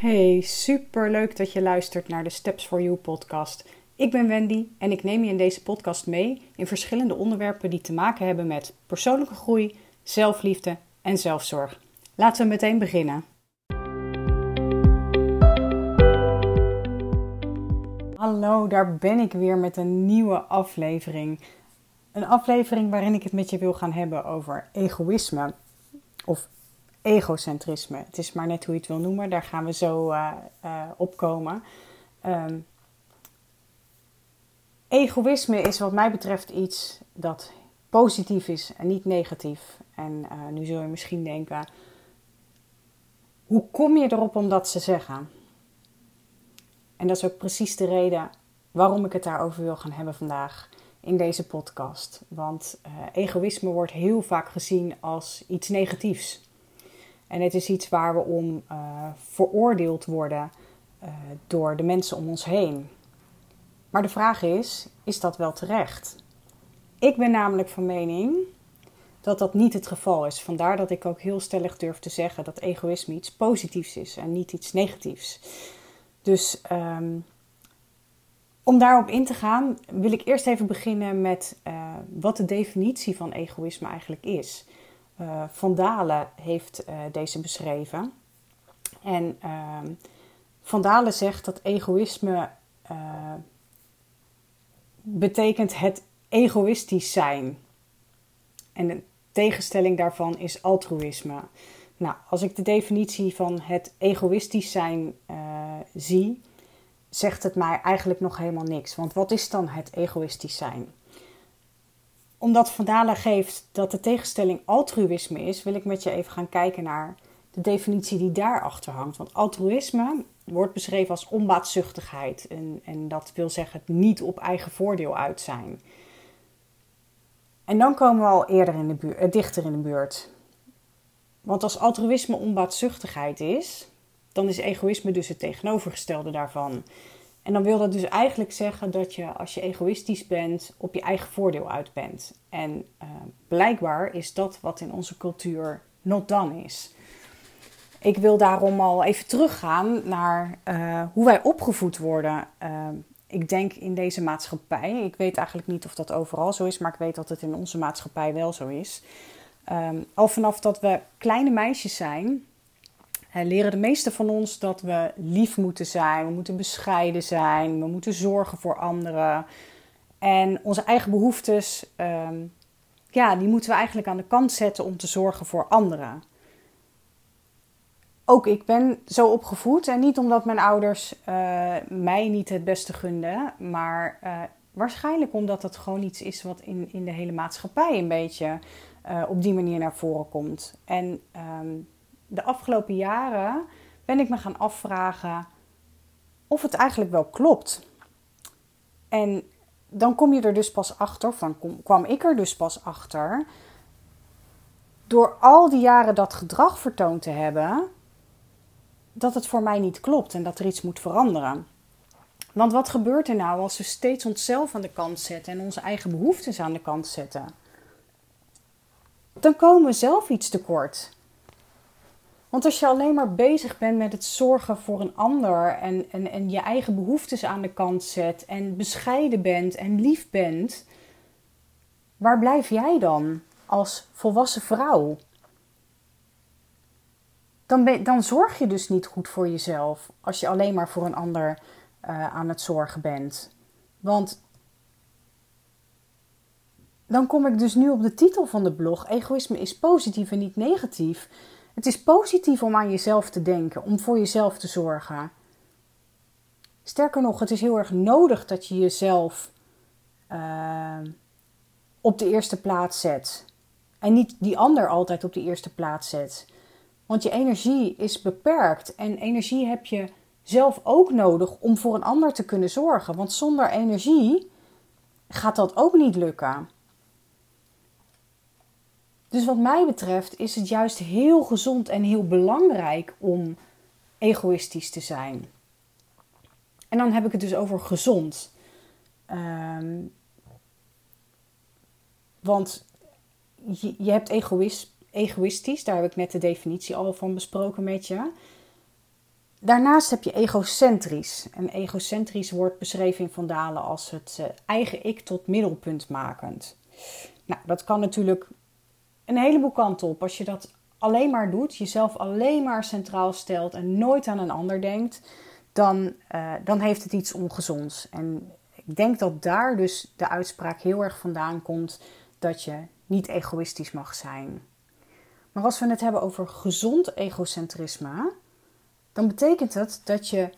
Hey, super leuk dat je luistert naar de Steps for You podcast. Ik ben Wendy en ik neem je in deze podcast mee in verschillende onderwerpen die te maken hebben met persoonlijke groei, zelfliefde en zelfzorg. Laten we meteen beginnen. Hallo, daar ben ik weer met een nieuwe aflevering. Een aflevering waarin ik het met je wil gaan hebben over egoïsme of egocentrisme. Het is maar net hoe je het wil noemen, daar gaan we zo uh, op komen. Um, egoïsme is wat mij betreft iets dat positief is en niet negatief. En uh, nu zul je misschien denken, hoe kom je erop om dat te zeggen? En dat is ook precies de reden waarom ik het daarover wil gaan hebben vandaag in deze podcast. Want egoïsme wordt heel vaak gezien als iets negatiefs. En het is iets waar we om uh, veroordeeld worden uh, door de mensen om ons heen. Maar de vraag is: is dat wel terecht? Ik ben namelijk van mening dat dat niet het geval is. Vandaar dat ik ook heel stellig durf te zeggen dat egoïsme iets positiefs is en niet iets negatiefs. Dus um, om daarop in te gaan, wil ik eerst even beginnen met uh, wat de definitie van egoïsme eigenlijk is. Uh, Van Dalen heeft uh, deze beschreven. En ehm, Van Dalen zegt dat egoïsme betekent het egoïstisch zijn. En de tegenstelling daarvan is altruïsme. Nou, als ik de definitie van het egoïstisch zijn uh, zie, zegt het mij eigenlijk nog helemaal niks. Want wat is dan het egoïstisch zijn? Omdat Van Dalen geeft dat de tegenstelling altruïsme is, wil ik met je even gaan kijken naar de definitie die daarachter hangt. Want altruïsme wordt beschreven als onbaatzuchtigheid. En, en dat wil zeggen het niet op eigen voordeel uit zijn. En dan komen we al eerder in de buurt, eh, dichter in de buurt. Want als altruïsme onbaatzuchtigheid is, dan is egoïsme dus het tegenovergestelde daarvan. En dan wil dat dus eigenlijk zeggen dat je als je egoïstisch bent, op je eigen voordeel uit bent. En uh, blijkbaar is dat wat in onze cultuur not done is. Ik wil daarom al even teruggaan naar uh, hoe wij opgevoed worden. Uh, ik denk in deze maatschappij. Ik weet eigenlijk niet of dat overal zo is, maar ik weet dat het in onze maatschappij wel zo is. Um, al vanaf dat we kleine meisjes zijn, leren de meesten van ons dat we lief moeten zijn, we moeten bescheiden zijn, we moeten zorgen voor anderen. En onze eigen behoeftes, um, ja, die moeten we eigenlijk aan de kant zetten om te zorgen voor anderen. Ook ik ben zo opgevoed en niet omdat mijn ouders uh, mij niet het beste gunden, maar uh, waarschijnlijk omdat het gewoon iets is wat in, in de hele maatschappij een beetje uh, op die manier naar voren komt. En um, de afgelopen jaren ben ik me gaan afvragen of het eigenlijk wel klopt. En dan kom je er dus pas achter, van kwam ik er dus pas achter, door al die jaren dat gedrag vertoond te hebben, dat het voor mij niet klopt en dat er iets moet veranderen. Want wat gebeurt er nou als we steeds onszelf aan de kant zetten en onze eigen behoeftes aan de kant zetten? Dan komen we zelf iets tekort. Want als je alleen maar bezig bent met het zorgen voor een ander en, en, en je eigen behoeftes aan de kant zet en bescheiden bent en lief bent, waar blijf jij dan als volwassen vrouw? Dan, dan zorg je dus niet goed voor jezelf als je alleen maar voor een ander uh, aan het zorgen bent. Want dan kom ik dus nu op de titel van de blog: Egoïsme is positief en niet negatief. Het is positief om aan jezelf te denken, om voor jezelf te zorgen. Sterker nog, het is heel erg nodig dat je jezelf uh, op de eerste plaats zet. En niet die ander altijd op de eerste plaats zet. Want je energie is beperkt en energie heb je zelf ook nodig om voor een ander te kunnen zorgen. Want zonder energie gaat dat ook niet lukken. Dus wat mij betreft is het juist heel gezond en heel belangrijk om egoïstisch te zijn. En dan heb ik het dus over gezond. Um, want je, je hebt egoïs, egoïstisch, daar heb ik net de definitie al van besproken met je. Daarnaast heb je egocentrisch. En egocentrisch wordt beschreven in Van Dalen als het eh, eigen ik tot middelpunt makend. Nou, dat kan natuurlijk een heleboel kanten op. Als je dat alleen maar doet, jezelf alleen maar centraal stelt en nooit aan een ander denkt, dan, uh, dan heeft het iets ongezonds. En ik denk dat daar dus de uitspraak heel erg vandaan komt dat je niet egoïstisch mag zijn. Maar als we het hebben over gezond egocentrisme, dan betekent het dat je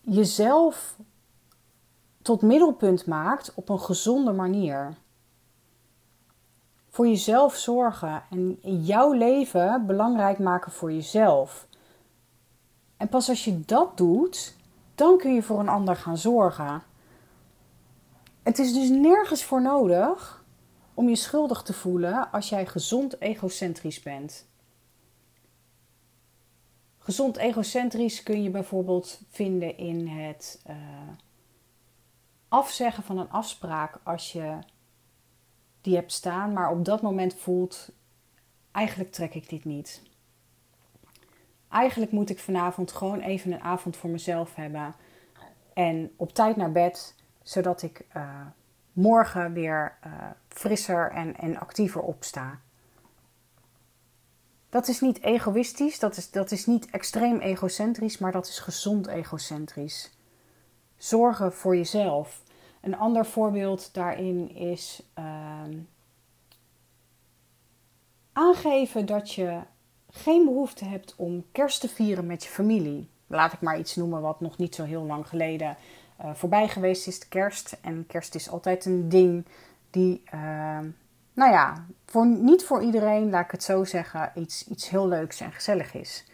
jezelf tot middelpunt maakt op een gezonde manier. Voor jezelf zorgen en jouw leven belangrijk maken voor jezelf. En pas als je dat doet, dan kun je voor een ander gaan zorgen. Het is dus nergens voor nodig om je schuldig te voelen als jij gezond egocentrisch bent. Gezond egocentrisch kun je bijvoorbeeld vinden in het uh, afzeggen van een afspraak als je die hebt staan, maar op dat moment voelt: eigenlijk trek ik dit niet. Eigenlijk moet ik vanavond gewoon even een avond voor mezelf hebben en op tijd naar bed, zodat ik uh, morgen weer uh, frisser en, en actiever opsta. Dat is niet egoïstisch, dat is, dat is niet extreem egocentrisch, maar dat is gezond egocentrisch. Zorgen voor jezelf. Een ander voorbeeld daarin is uh, aangeven dat je geen behoefte hebt om kerst te vieren met je familie. Laat ik maar iets noemen wat nog niet zo heel lang geleden uh, voorbij geweest is, de kerst. En kerst is altijd een ding die uh, nou ja, voor, niet voor iedereen, laat ik het zo zeggen, iets, iets heel leuks en gezellig is.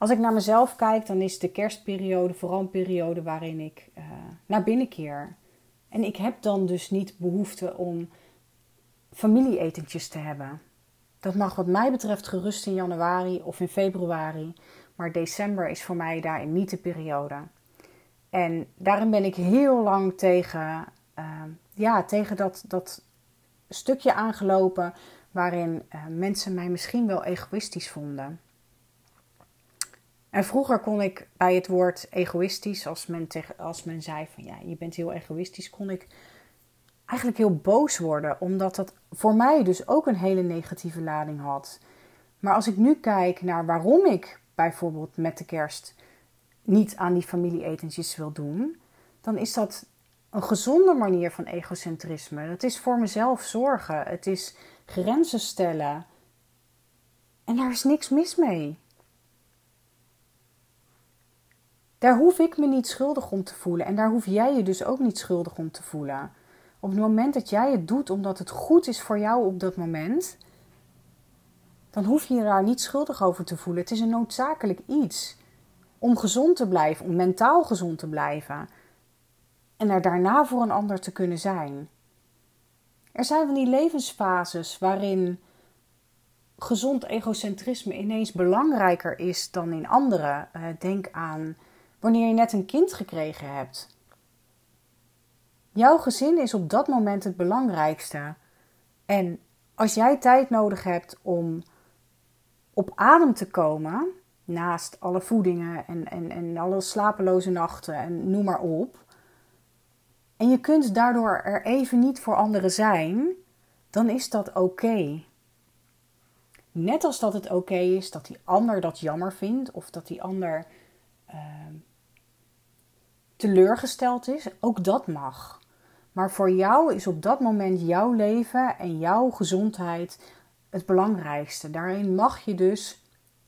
Als ik naar mezelf kijk, dan is de kerstperiode vooral een periode waarin ik uh, naar binnen keer. En ik heb dan dus niet behoefte om familieetentjes te hebben. Dat mag wat mij betreft gerust in januari of in februari. Maar december is voor mij daarin niet de periode. En daarin ben ik heel lang tegen uh, ja, tegen dat, dat stukje aangelopen waarin uh, mensen mij misschien wel egoïstisch vonden. En vroeger kon ik bij het woord egoïstisch, als men, tegen, als men zei van ja, je bent heel egoïstisch, kon ik eigenlijk heel boos worden, omdat dat voor mij dus ook een hele negatieve lading had. Maar als ik nu kijk naar waarom ik bijvoorbeeld met de kerst niet aan die familieetentjes wil doen, dan is dat een gezonde manier van egocentrisme. Het is voor mezelf zorgen. Het is grenzen stellen. En daar is niks mis mee. Daar hoef ik me niet schuldig om te voelen. En daar hoef jij je dus ook niet schuldig om te voelen. Op het moment dat jij het doet omdat het goed is voor jou op dat moment, dan hoef je je daar niet schuldig over te voelen. Het is een noodzakelijk iets om gezond te blijven, om mentaal gezond te blijven en er daarna voor een ander te kunnen zijn. Er zijn van die levensfases waarin gezond egocentrisme ineens belangrijker is dan in andere. Uh, denk aan wanneer je net een kind gekregen hebt. Jouw gezin is op dat moment het belangrijkste. En als jij tijd nodig hebt om op adem te komen, naast alle voedingen en, en, en alle slapeloze nachten en noem maar op, en je kunt daardoor er even niet voor anderen zijn, dan is dat oké. Net als dat het oké is dat die ander dat jammer vindt of dat die ander uh, teleurgesteld is, ook dat mag. Maar voor jou is op dat moment jouw leven en jouw gezondheid het belangrijkste. Daarin mag je dus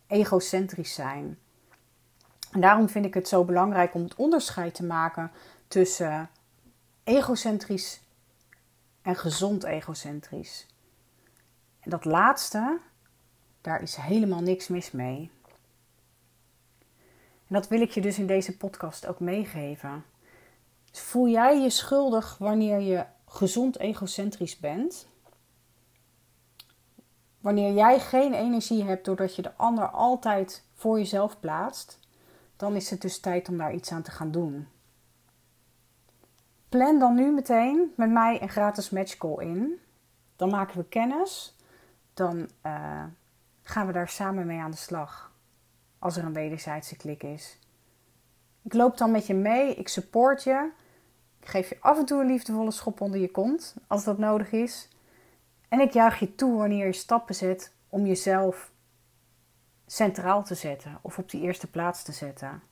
egocentrisch zijn. En daarom vind ik het zo belangrijk om het onderscheid te maken tussen egocentrisch en gezond egocentrisch. En dat laatste, daar is helemaal niks mis mee. En dat wil ik je dus in deze podcast ook meegeven. Dus voel jij je schuldig wanneer je gezond egocentrisch bent? Wanneer jij geen energie hebt doordat je de ander altijd voor jezelf plaatst, dan is het dus tijd om daar iets aan te gaan doen. Plan dan nu meteen met mij een gratis matchcall in. Dan maken we kennis. Dan uh, gaan we daar samen mee aan de slag. Als er een wederzijdse klik is. Ik loop dan met je mee, ik support je. Ik geef je af en toe een liefdevolle schop onder je kont, als dat nodig is. En ik juich je toe wanneer je stappen zet om jezelf centraal te zetten of op die eerste plaats te zetten.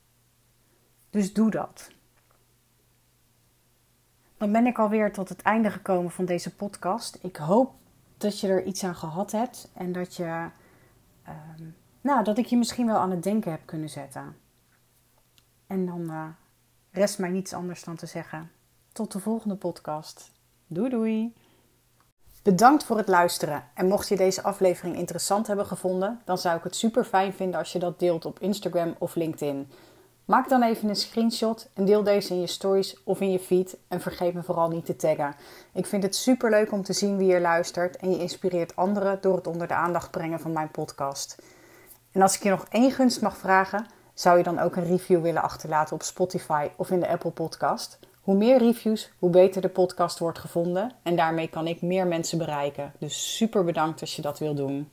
Dus doe dat. Dan ben ik alweer tot het einde gekomen van deze podcast. Ik hoop dat je er iets aan gehad hebt en dat, je, ehm, nou, dat ik je misschien wel aan het denken heb kunnen zetten. En dan uh, rest mij niets anders dan te zeggen: tot de volgende podcast. Doei doei! Bedankt voor het luisteren. En mocht je deze aflevering interessant hebben gevonden, dan zou ik het super fijn vinden als je dat deelt op Instagram of LinkedIn. Maak dan even een screenshot en deel deze in je stories of in je feed. En vergeet me vooral niet te taggen. Ik vind het super leuk om te zien wie er luistert en je inspireert anderen door het onder de aandacht brengen van mijn podcast. En als ik je nog één gunst mag vragen, zou je dan ook een review willen achterlaten op Spotify of in de Apple Podcast? Hoe meer reviews, hoe beter de podcast wordt gevonden en daarmee kan ik meer mensen bereiken. Dus super bedankt als je dat wil doen.